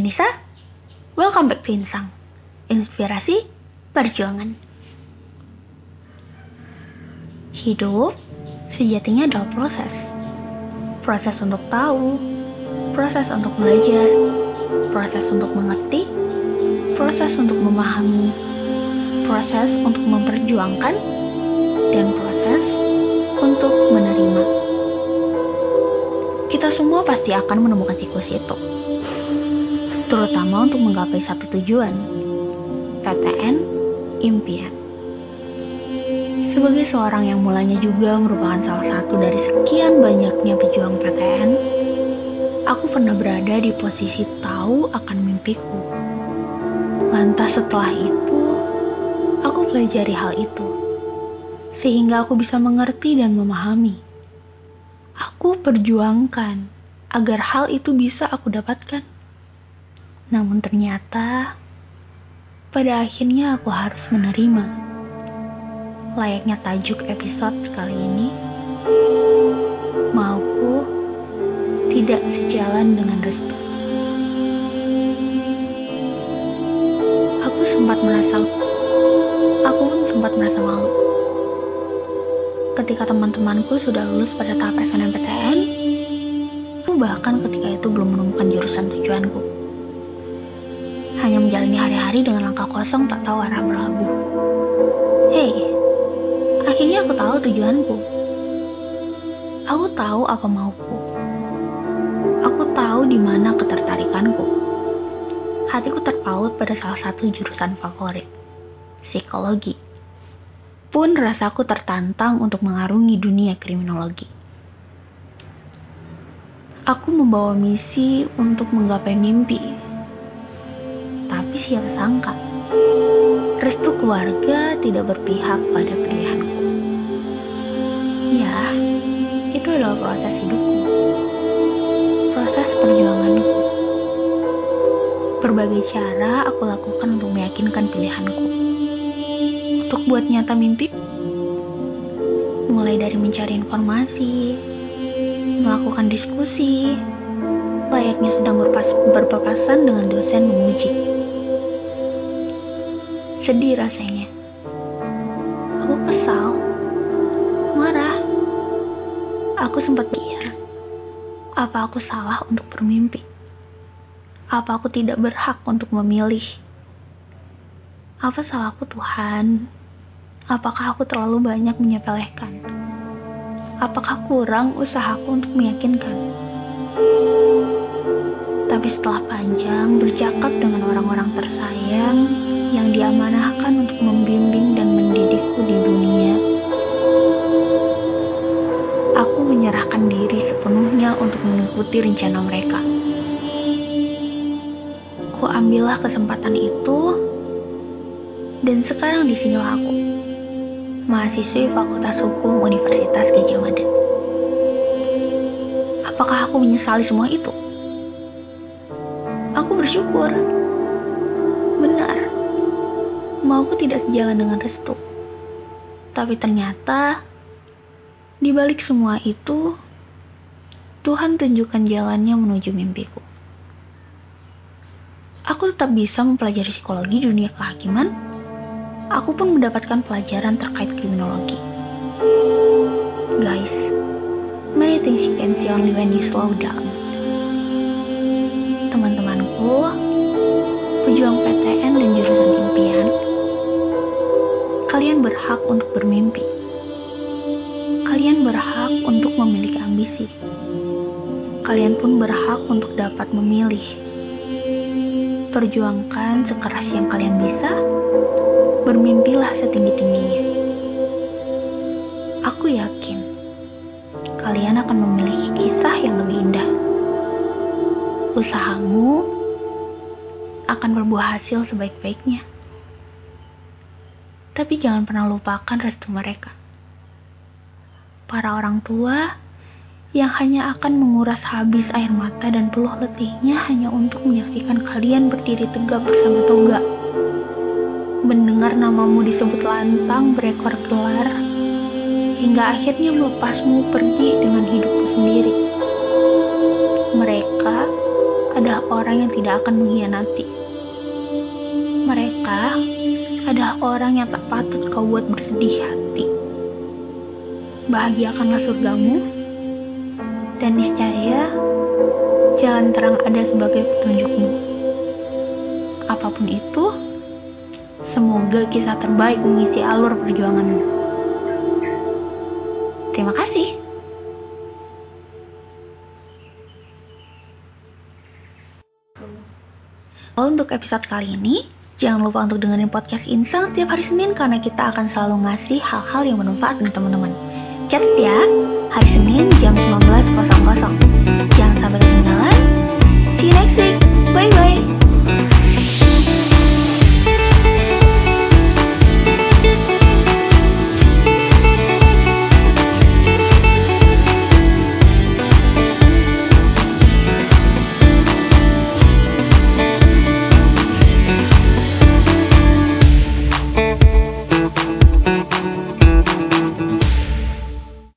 Minisa. Welcome back to Insang. Inspirasi perjuangan. Hidup sejatinya adalah proses. Proses untuk tahu, proses untuk belajar, proses untuk mengerti, proses untuk memahami, proses untuk memperjuangkan, dan proses untuk menerima. Kita semua pasti akan menemukan siklus itu, terutama untuk menggapai satu tujuan, PTN impian. Sebagai seorang yang mulanya juga merupakan salah satu dari sekian banyaknya pejuang PTN, aku pernah berada di posisi tahu akan mimpiku. Lantas setelah itu, aku pelajari hal itu, sehingga aku bisa mengerti dan memahami. Aku perjuangkan agar hal itu bisa aku dapatkan. Namun ternyata, pada akhirnya aku harus menerima layaknya tajuk episode kali ini, mauku tidak sejalan dengan restu. Aku sempat merasa, aku pun sempat merasa malu. Ketika teman-temanku sudah lulus pada tahap SNMPTN, bahkan ketika itu hari-hari dengan langkah kosong tak tahu arah berlabuh. Hei, Akhirnya aku tahu tujuanku. Aku tahu apa mauku. Aku tahu di mana ketertarikanku. Hatiku terpaut pada salah satu jurusan favorit, psikologi. Pun rasaku tertantang untuk mengarungi dunia kriminologi. Aku membawa misi untuk menggapai mimpi. Tapi siapa sangka, restu keluarga tidak berpihak pada pilihanku. Ya, itu adalah proses hidupku. Proses perjuanganku. Berbagai cara aku lakukan untuk meyakinkan pilihanku. Untuk buat nyata mimpi. Mulai dari mencari informasi, melakukan diskusi, layaknya sedang berpapasan dengan dosen menguji. Sedih rasanya. Aku kesal marah. Aku sempat pikir, apa aku salah untuk bermimpi? Apa aku tidak berhak untuk memilih? Apa salahku Tuhan? Apakah aku terlalu banyak menyepelekan? Apakah kurang usahaku untuk meyakinkan? Tapi setelah panjang bercakap dengan orang-orang tersayang yang diamanahkan untuk membimbing dan mendidikku di dunia, aku menyerahkan diri sepenuhnya untuk mengikuti rencana mereka. Ku ambillah kesempatan itu, dan sekarang di sini aku, mahasiswi Fakultas Hukum Universitas Gajah Mada. Apakah aku menyesali semua itu? Aku bersyukur. Benar, mauku tidak sejalan dengan restu. Tapi ternyata di balik semua itu, Tuhan tunjukkan jalannya menuju mimpiku. Aku tetap bisa mempelajari psikologi dunia kehakiman. Aku pun mendapatkan pelajaran terkait kriminologi. Guys, many things you can see only when you slow down. Pejuang PTN dan jurusan impian, kalian berhak untuk bermimpi Kalian berhak untuk memiliki ambisi. Kalian pun berhak untuk dapat memilih. Perjuangkan sekeras yang kalian bisa. Bermimpilah setinggi-tingginya. Aku yakin kalian akan memiliki kisah yang lebih indah. Usahamu akan berbuah hasil sebaik-baiknya. Tapi jangan pernah lupakan restu mereka para orang tua yang hanya akan menguras habis air mata dan peluh letihnya hanya untuk menyaksikan kalian berdiri tegak bersama toga. Mendengar namamu disebut lantang berekor gelar, hingga akhirnya melepasmu pergi dengan hidupmu sendiri. Orang yang tidak akan mengkhianati. Mereka adalah orang yang tak patut kau buat bersedih hati. Bahagiakanlah surgamu, dan niscaya jalan terang ada sebagai petunjukmu. Apa pun itu, semoga kisah terbaik mengisi alur perjuanganmu. Terima kasih. Untuk episode kali ini, jangan lupa untuk dengerin podcast Insang setiap hari Senin karena kita akan selalu ngasih hal-hal yang bermanfaat untuk teman-teman. Catat ya, hari Senin jam 19.00. Jangan sampai ketinggalan. See you next week. Bye-bye.